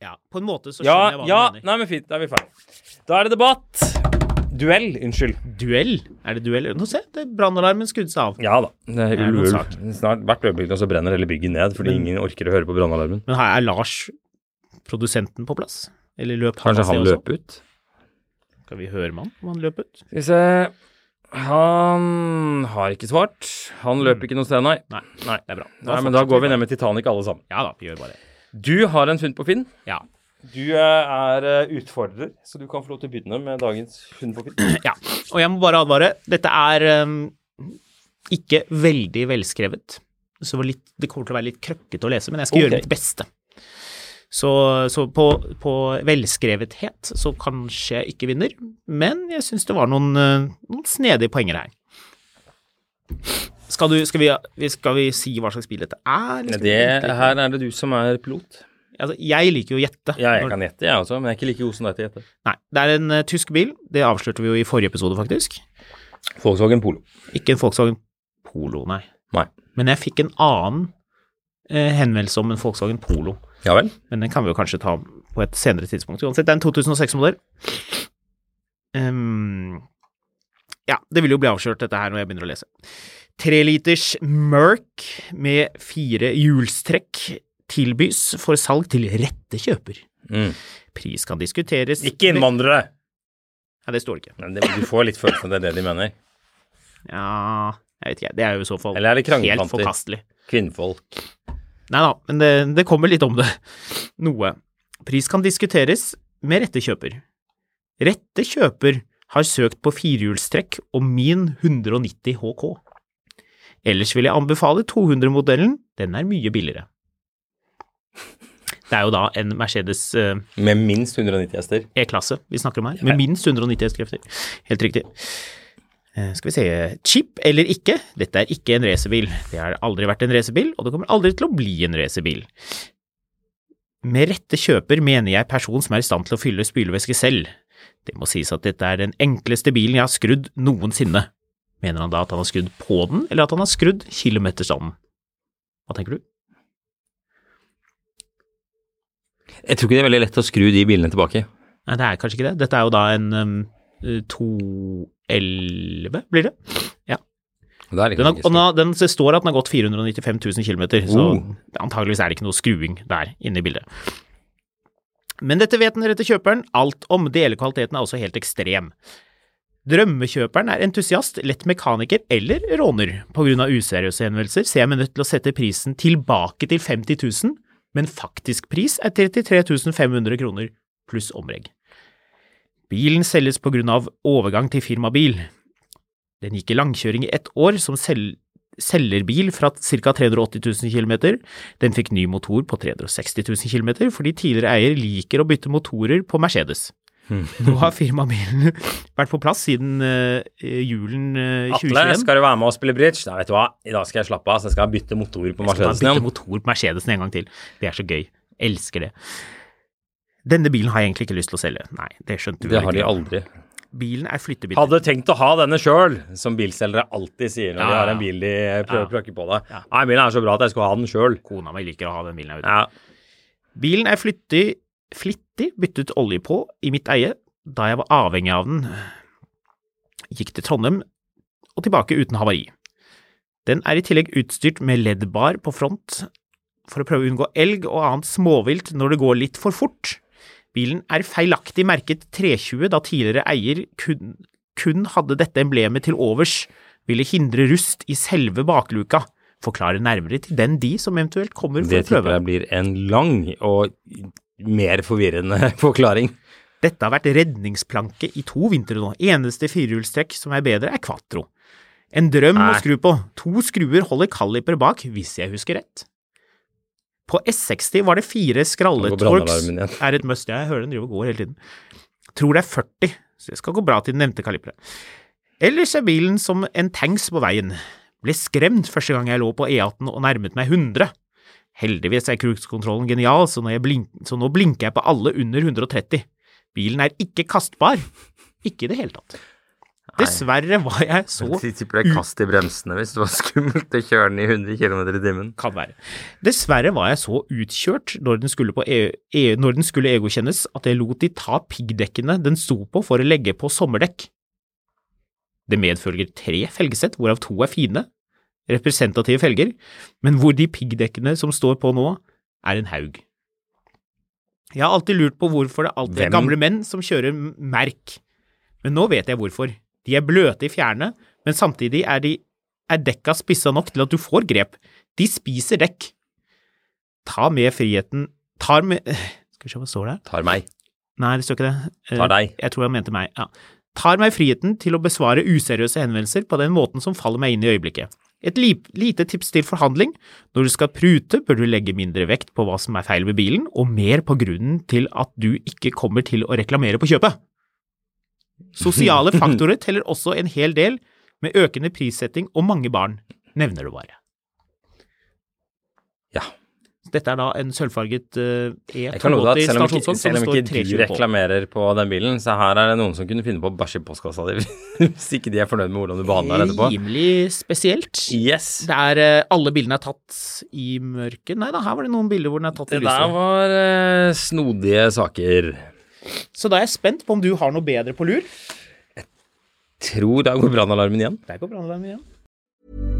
Ja, på en måte så Ja, skjønner jeg hva ja, du mener. nei, men fint, da er vi ferdige. Da er det debatt. Duell, unnskyld. Duell? Er det duell? Nå se, det brannalarmen skrudde seg av. Ja da. Det er ulv. Snart hvert øyeblikk så brenner hele bygget ned fordi Men- ingen orker å høre på brannalarmen. Men her er Lars, produsenten, på plass? Eller løp han Kanskje han løp ut? Skal vi høre med han om han løp ut? Skal vi se Han har ikke svart. Han løper ikke noe sted, nei. Nei, Nei. det er bra. nei men da går vi ned med Titanic alle sammen. Ja da, vi gjør bare det. Du har en funn på Finn. Ja. Du eh, er eh, utfordrer, så du kan få lov til å begynne med dagens funn på Finn. ja. Og jeg må bare advare, dette er um, ikke veldig velskrevet. Så det litt, det kommer til å være litt krøkkete å lese, men jeg skal okay. gjøre mitt beste. Så, så på, på velskrevethet så kanskje jeg ikke vinner, men jeg syns det var noen, eh, noen snedige poenger her. Skal, du, skal, vi, skal vi si hva slags bil dette er? eller Det, her er det du som er pilot. Altså, jeg liker jo å gjette. Ja, jeg kan gjette, jeg også, men jeg er ikke like god som deg til å gjette. Nei, det er en uh, tysk bil. Det avslørte vi jo i forrige episode, faktisk. Volkswagen Polo. Ikke en Volkswagen Polo, nei. Nei. Men jeg fikk en annen uh, henvendelse om en Volkswagen Polo. Ja vel? Men den kan vi jo kanskje ta på et senere tidspunkt. Uansett, det er en 2006-modell. Um, ja, det vil jo bli avslørt dette her når jeg begynner å lese. Tre liters Merc med fire hjulstrekk tilbys for salg til rette kjøper. Mm. Pris kan diskuteres Ikke innvandrere! Ja, det står det ikke. Men det, du får litt følelsen av det er det de mener. Ja, jeg vet ikke, det er jo i så fall Eller er det helt forkastelig. Kvinnfolk. Nei da, men det, det kommer litt om det. Noe. Pris kan diskuteres med rette kjøper. Rette kjøper har søkt på firehjulstrekk og min 190 HK. Ellers vil jeg anbefale 200-modellen, den er mye billigere. Det er jo da en Mercedes uh, Med minst 190 hester. E-klasse vi snakker om her, med minst 190 hestekrefter. Helt riktig. Uh, Skal vi se Chip eller ikke, dette er ikke en racerbil. Det har aldri vært en racerbil, og det kommer aldri til å bli en racerbil. Med rette kjøper mener jeg person som er i stand til å fylle spylevæske selv. Det må sies at dette er den enkleste bilen jeg har skrudd noensinne. Mener han da at han har skrudd på den, eller at han har skrudd kilometerstanden? Hva tenker du? Jeg tror ikke det er veldig lett å skru de bilene tilbake. Nei, det er kanskje ikke det. Dette er jo da en um, 211, blir det? Ja. Det Den, har, den, den det står at den har gått 495 000 km, så Oh. antageligvis er det ikke noe skruing der inne i bildet. Men dette vet den rette kjøperen alt om, delekvaliteten er også helt ekstrem. Drømmekjøperen er entusiast, lett mekaniker eller råner. Av useriøse henvendelser ser jeg meg nødt til å sette prisen tilbake til 50 000, men faktisk pris er 33 500 kroner pluss omregg. Bilen selges på grunn av overgang til firmabil. Den gikk i langkjøring i ett år som sel selgerbil fra ca. 380 000 km. Den fikk ny motor på 360 000 km fordi tidligere eier liker å bytte motorer på Mercedes. Nå har firmabilen vært på plass siden uh, julen eh, Atle, skal du være med og spille bridge? Nei, vet du hva, i dag skal jeg slappe av, så jeg skal bytte motor på Jeg skal bytte motor på Mercedesen en gang til. Det er så gøy. Elsker det. Denne bilen har jeg egentlig ikke lyst til å selge. Nei, det skjønte du Det har de aldri. Bilen er flyttebil. Hadde tenkt å ha denne sjøl, som bilselgere alltid sier når Ja, de har en bil de prøver Ja. å plukke på deg. Ja. Nei, bilen er så bra at jeg skulle ha den sjøl. Kona mi liker å ha den bilen. Jeg vet. Ja. Bilen er flyttig, flittig byttet olje på i mitt eie da jeg var avhengig av den. Gikk til Trondheim og tilbake uten havari. Den er i tillegg utstyrt med LED-bar på front for å prøve å unngå elg og annet småvilt når det går litt for fort. Bilen er feilaktig merket 320 da tidligere eier kun, kun hadde dette emblemet til overs, ville hindre rust i selve bakluka. Forklare nærmere til den de som eventuelt kommer for Det å prøve. tipper jeg blir en lang og mer forvirrende forklaring. Dette har vært redningsplanke i to vintre nå. Eneste firehjulstrekk som er bedre, er quatro. En drøm å skru på. To skruer holder kaliper bak, hvis jeg husker rett. På S60 var det fire skralletorks. Er et must. Jeg hører den driver og går hele tiden. Tror det er 40, så det skal gå bra til den nevnte kaliberet. Ellers er bilen som en tanks på veien. Ble skremt første gang jeg lå på E18 og nærmet meg 100. Heldigvis er cruisekontrollen genial, så, så nå blinker jeg på alle under 130. Bilen er ikke kastbar. Ikke i det hele tatt. Dessverre var jeg så tipper det er kast i bremsene hvis det var skummelt å kjøre den i 100 km i timen. Kan være. Dessverre var jeg så utkjørt når den skulle, på e e når den skulle e-godkjennes at jeg lot de ta piggdekkene den sto på for å legge på sommerdekk. Det medfølger tre felgesett, hvorav to er fine, representative felger, men hvor de piggdekkene som står på nå, er en haug. Jeg har alltid lurt på hvorfor det alltid er gamle menn som kjører merk, men nå vet jeg hvorfor. De er bløte i fjærene, men samtidig er, de, er dekka spissa nok til at du får grep. De spiser dekk. Ta med friheten Tar med Skal vi se, hva står der? Tar meg. Nei, det står ikke det. Eh, Tar deg. Jeg tror han mente meg. Ja. Tar meg friheten til å besvare useriøse henvendelser på den måten som faller meg inn i øyeblikket. Et lite tips til forhandling. Når du skal prute, bør du legge mindre vekt på hva som er feil med bilen, og mer på grunnen til at du ikke kommer til å reklamere på kjøpet. Sosiale faktorer teller også en hel del, med økende prissetting og mange barn, nevner du bare. Dette er da en sølvfarget uh, Jeg kan love som om ikke, E280 selv om ikke du reklamerer på den bilen, så her er det noen som kunne finne på å bæsje i postkassa di hvis ikke de er fornøyd med hvordan du behandler den etterpå. Rimelig spesielt. Yes. Det er uh, Alle bildene er tatt i mørket. Nei da, her var det noen bilder hvor den er tatt i lyset. Det der var uh, snodige saker. Så da er jeg spent på om du har noe bedre på lur. Jeg Tror da går brannalarmen igjen. Der går brannalarmen igjen.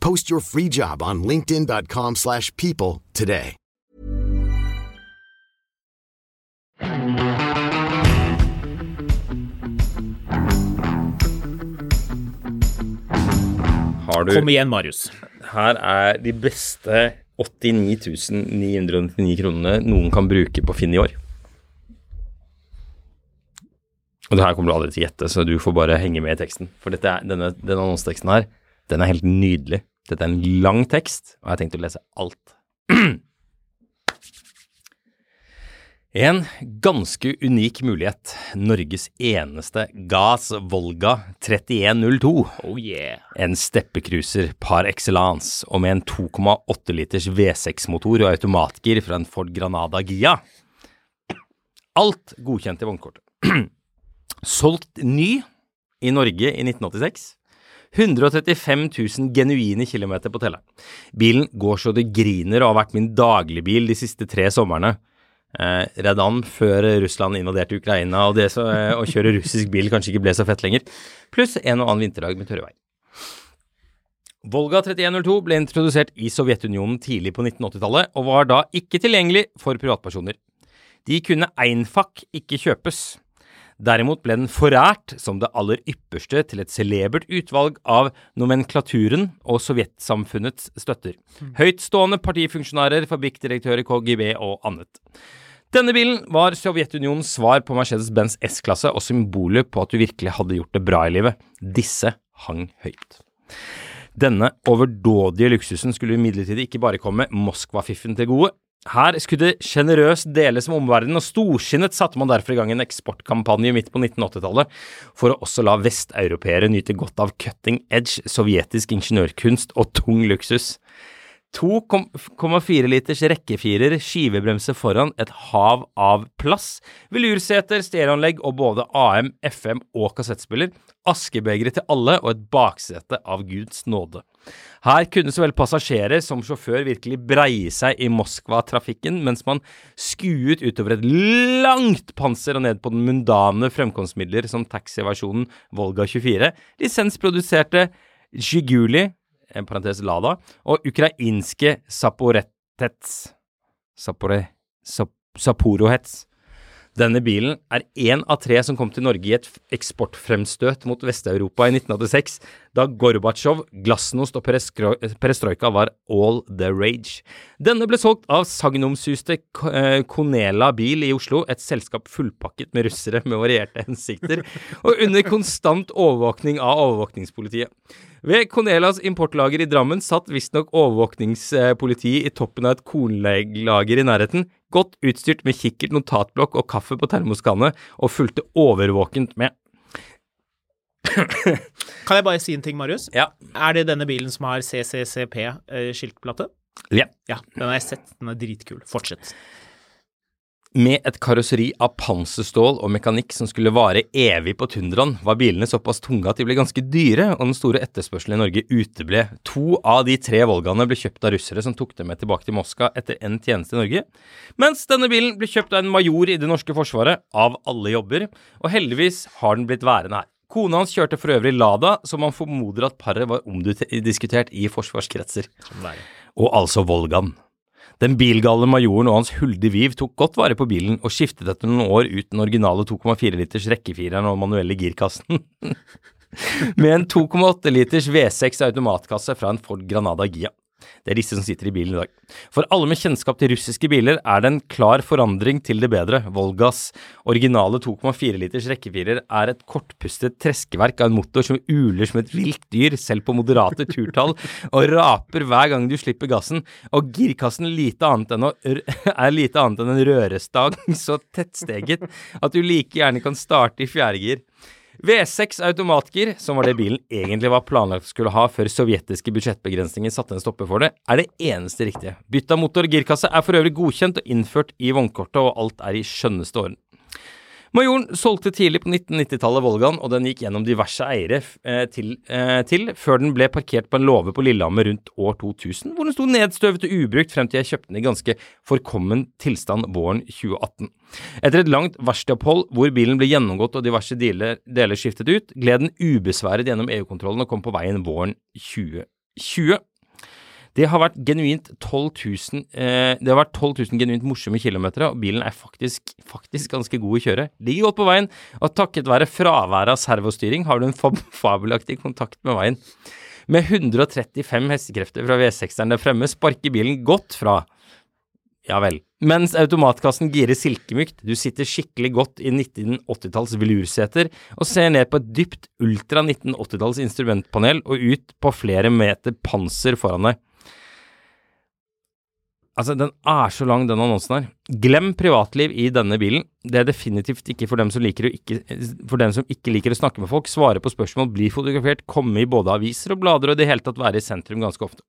Post your free job on linkedin.com/people slash people today. Har du Kom igjen, Marius. Her er de beste 89 999 kronene noen kan bruke på Finn i år. Og det her kommer du aldri til å gjette, så du får bare henge med i teksten. For dette er, denne, denne annonseteksten her, den er helt nydelig. Dette er en lang tekst, og jeg har tenkt å lese alt. En ganske unik mulighet. Norges eneste Gas Volga 3102. Oh yeah. En steppecruiser par excellence og med en 2,8 liters V6-motor og automatgir fra en Ford Granada Gia. Alt godkjent i vognkortet. Solgt ny i Norge i 1986. 135 000 genuine kilometer på telleren. Bilen går så det griner og har vært min dagligbil de siste tre somrene. Eh, Redan før Russland invaderte Ukraina, og det så, eh, å kjøre russisk bil kanskje ikke ble så fett lenger. Pluss en og annen vinterdag med tørre veier. Volga 3102 ble introdusert i Sovjetunionen tidlig på 1980-tallet, og var da ikke tilgjengelig for privatpersoner. De kunne Einfak ikke kjøpes. Derimot ble den forært som det aller ypperste til et celebert utvalg av nomenklaturen og sovjetsamfunnets støtter. Høytstående partifunksjonærer, fabrikkdirektører, KGB og annet. Denne bilen var Sovjetunionens svar på Mercedes-Benz S-klasse og symbolet på at du virkelig hadde gjort det bra i livet. Disse hang høyt. Denne overdådige luksusen skulle imidlertid ikke bare komme Moskva-fiffen til gode. Her skulle det sjenerøst deles med omverdenen, og storsinnet satte man derfor i gang en eksportkampanje midt på 1980-tallet for å også la vesteuropeere nyte godt av cutting edge sovjetisk ingeniørkunst og tung luksus. 2,4 liters rekkefirer, skivebremse foran, et hav av plass, velurseter, stereoanlegg og både AM, FM og kassettspiller, askebegre til alle og et baksete av Guds nåde. Her kunne så vel passasjerer som sjåfør virkelig breie seg i Moskva-trafikken mens man skuet utover et langt panser og ned på den mundane fremkomstmidler som taxiversjonen Volga 24, lisensproduserte Zjiguli, en parentes Lada, og ukrainske Saporetets Sapore, Sap. Denne bilen er én av tre som kom til Norge i et eksportfremstøt mot Vest-Europa i 1986, da Gorbatsjov, glasnost og perestrojka var all the rage. Denne ble solgt av sagnomsuste Konela Bil i Oslo, et selskap fullpakket med russere med varierte hensikter, og under konstant overvåkning av overvåkningspolitiet. Ved Cornelas importlager i Drammen satt visstnok overvåkningspolitiet i toppen av et kornlager i nærheten, godt utstyrt med kikkert, notatblokk og kaffe på termoskanne, og fulgte overvåkent med. Kan jeg bare si en ting, Marius? Ja. Er det denne bilen som har CCCP-skiltplate? Ja. Ja, den har jeg sett. Den er dritkul. Fortsett. Med et karosseri av panserstål og mekanikk som skulle vare evig på tundraen, var bilene såpass tunge at de ble ganske dyre, og den store etterspørselen i Norge uteble. To av de tre Volgaene ble kjøpt av russere som tok dem med tilbake til Moskva etter en tjeneste i Norge, mens denne bilen ble kjøpt av en major i det norske forsvaret, av alle jobber, og heldigvis har den blitt værende her. Kona hans kjørte for øvrig Lada, så man formoder at paret var omdiskutert i forsvarskretser. Og altså Volgaen. Den bilgale majoren og hans huldige Viv tok godt vare på bilen og skiftet etter noen år ut den originale 2,4 liters rekkefireren og manuelle girkassen. Med en 2,8 liters V6 automatkasse fra en Ford Granada Gia. Det er disse som sitter i bilen i dag. For alle med kjennskap til russiske biler er det en klar forandring til det bedre. Volgas originale 2,4 liters rekkefirer er et kortpustet treskeverk av en motor som uler som et vilt dyr, selv på moderate turtall, og raper hver gang du slipper gassen. Og girkassen lite annet enn å, er lite annet enn en rørestang så tettsteget at du like gjerne kan starte i fjerde gir. V6 automatgir, som var det bilen egentlig var planlagt skulle ha før sovjetiske budsjettbegrensninger satte en stopper for det, er det eneste riktige. Bytte av motor og girkasse er for øvrig godkjent og innført i vognkortet, og alt er i skjønneste orden. Majoren solgte tidlig på 1990-tallet Volgaen, og den gikk gjennom diverse eiere eh, til, eh, til, før den ble parkert på en låve på Lillehammer rundt år 2000, hvor den sto nedstøvet og ubrukt frem til jeg kjøpte den i ganske forkommen tilstand våren 2018. Etter et langt verkstedopphold hvor bilen ble gjennomgått og diverse deler, deler skiftet ut, gled den ubesværet gjennom EU-kontrollen og kom på veien våren 2020. Det har vært genuint 12 000, eh, vært 12 000 genuint morsomme kilometer, og bilen er faktisk, faktisk ganske god å kjøre. Ligger godt på veien, og takket være fraværet av servostyring har du en fab fabelaktig kontakt med veien. Med 135 hestekrefter fra V6-eren der fremme sparker bilen godt fra ja vel. Mens automatkassen girer silkemykt, du sitter skikkelig godt i 1980-talls velurseter og ser ned på et dypt ultra 1980-talls instrumentpanel og ut på flere meter panser foran deg. Altså, den er så lang, den annonsen her. Glem privatliv i denne bilen. Det er definitivt ikke for dem som, liker å ikke, som ikke liker å snakke med folk, svare på spørsmål, bli fotografert, komme i både aviser og blader og i det hele tatt være i sentrum ganske ofte.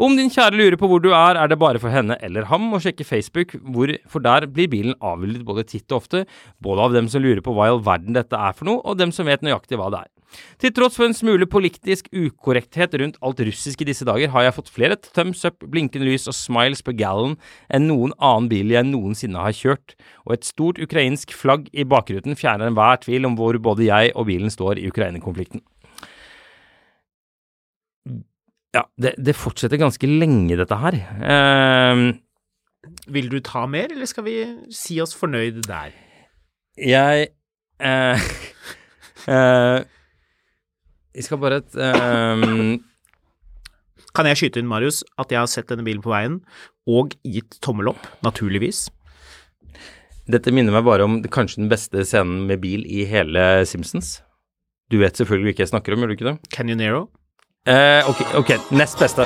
Om din kjære lurer på hvor du er, er det bare for henne eller ham å sjekke Facebook, hvor, for der blir bilen avbildet både titt og ofte, både av dem som lurer på hva i all verden dette er for noe, og dem som vet nøyaktig hva det er. Til tross for en smule politisk ukorrekthet rundt alt russisk i disse dager, har jeg fått flere thumbs up, blinkende lys og smiles på gallon enn noen annen bil jeg noensinne har kjørt, og et stort ukrainsk flagg i bakruten fjerner enhver tvil om hvor både jeg og bilen står i Ukraina-konflikten. Ja, det, det, fortsetter ganske lenge, dette her. Uh, Vil du ta mer, eller skal vi si oss fornøyd der? Jeg uh, uh, Jeg skal bare um... Kan jeg skyte inn, Marius, at jeg har sett denne bilen på veien, og gitt tommel opp, naturligvis? Dette minner meg bare om kanskje den beste scenen med bil i hele Simpsons. Du vet selvfølgelig hvilken jeg snakker om, gjør du ikke det? Canyonero? Eh, ok, ok, nest beste.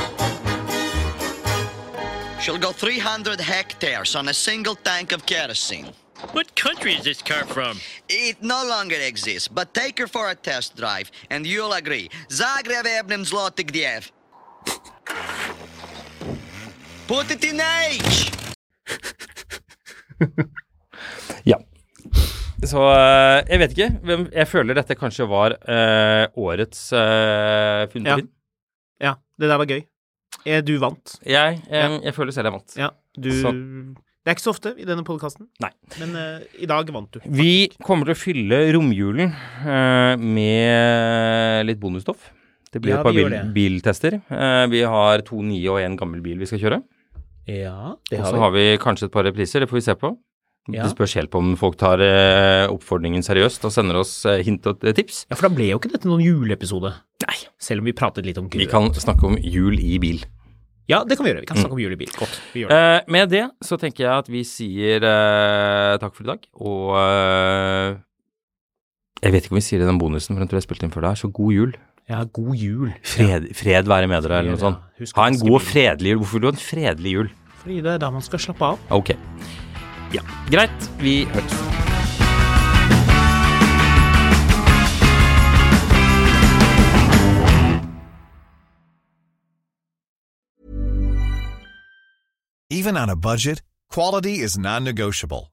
She'll go 300 hectares on a single tank of kerosene. What country is this car from? It no longer exists, but take her for a test drive, and you'll agree. Zagreb Ebnem Zloty Gdiev. Put it in H! Ja. Så eh, jeg vet ikke. Hvem, jeg føler dette kanskje var uh, årets uh, funn Ja. Ja, det der var gøy. Eh, Du vant. Jeg, jeg, jeg føler selv jeg vant. Ja, du Så- Det er ikke så ofte i denne podkasten, men uh, i dag vant du. Vi kommer til å fylle romjulen uh, med litt bonusstoff. Det blir Ja, et par bil, biltester. Uh, vi har to nye og en gammel bil vi skal kjøre. Ja, det har vi. Og så har vi kanskje et par repriser, det får vi se på. Ja. Det spørs helt på om folk tar uh, oppfordringen seriøst og sender oss uh, hint og tips. Ja, for da ble jo ikke dette noen juleepisode. Nei. Selv om vi pratet litt om Vi kan snakke om jul i bil. Ja, det kan vi gjøre. Vi kan snakke om jul i bil. Godt. Vi gjør det. Uh, med det så tenker jeg at vi sier takk for i dag, og Jeg vet ikke om vi sier det i den bonusen, for den tror jeg spilte inn før det er, så god jul. Ja, god jul. Fred, fred være med dere, eller noe sånt. ja. Ha en god og fredelig jul. Hvorfor vil du ha en fredelig jul? Fordi det er da man skal slappe av. Ok. Ja, greit. Vi høres. Even on a budget, quality is non-negotiable.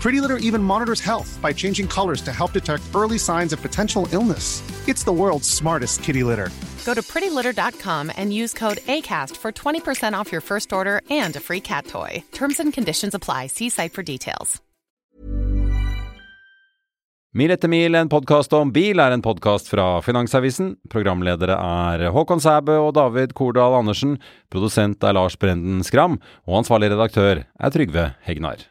Pretty Litter even monitors health by changing colors to help detect early signs of potential illness. It's the world's smartest kitty litter. Go to prettylitter.com and use code ACAST for 20% off your first order and a free cat toy. Terms and conditions apply. See site for details. Mil etter mil, en podkast om bil, er en podkast fra Finansavisen. Programledere er Håkon Sæbø og David Kordal Andersen. Produsent er Lars Brenden Skram. Og ansvarlig redaktør er Trygve Hegnar.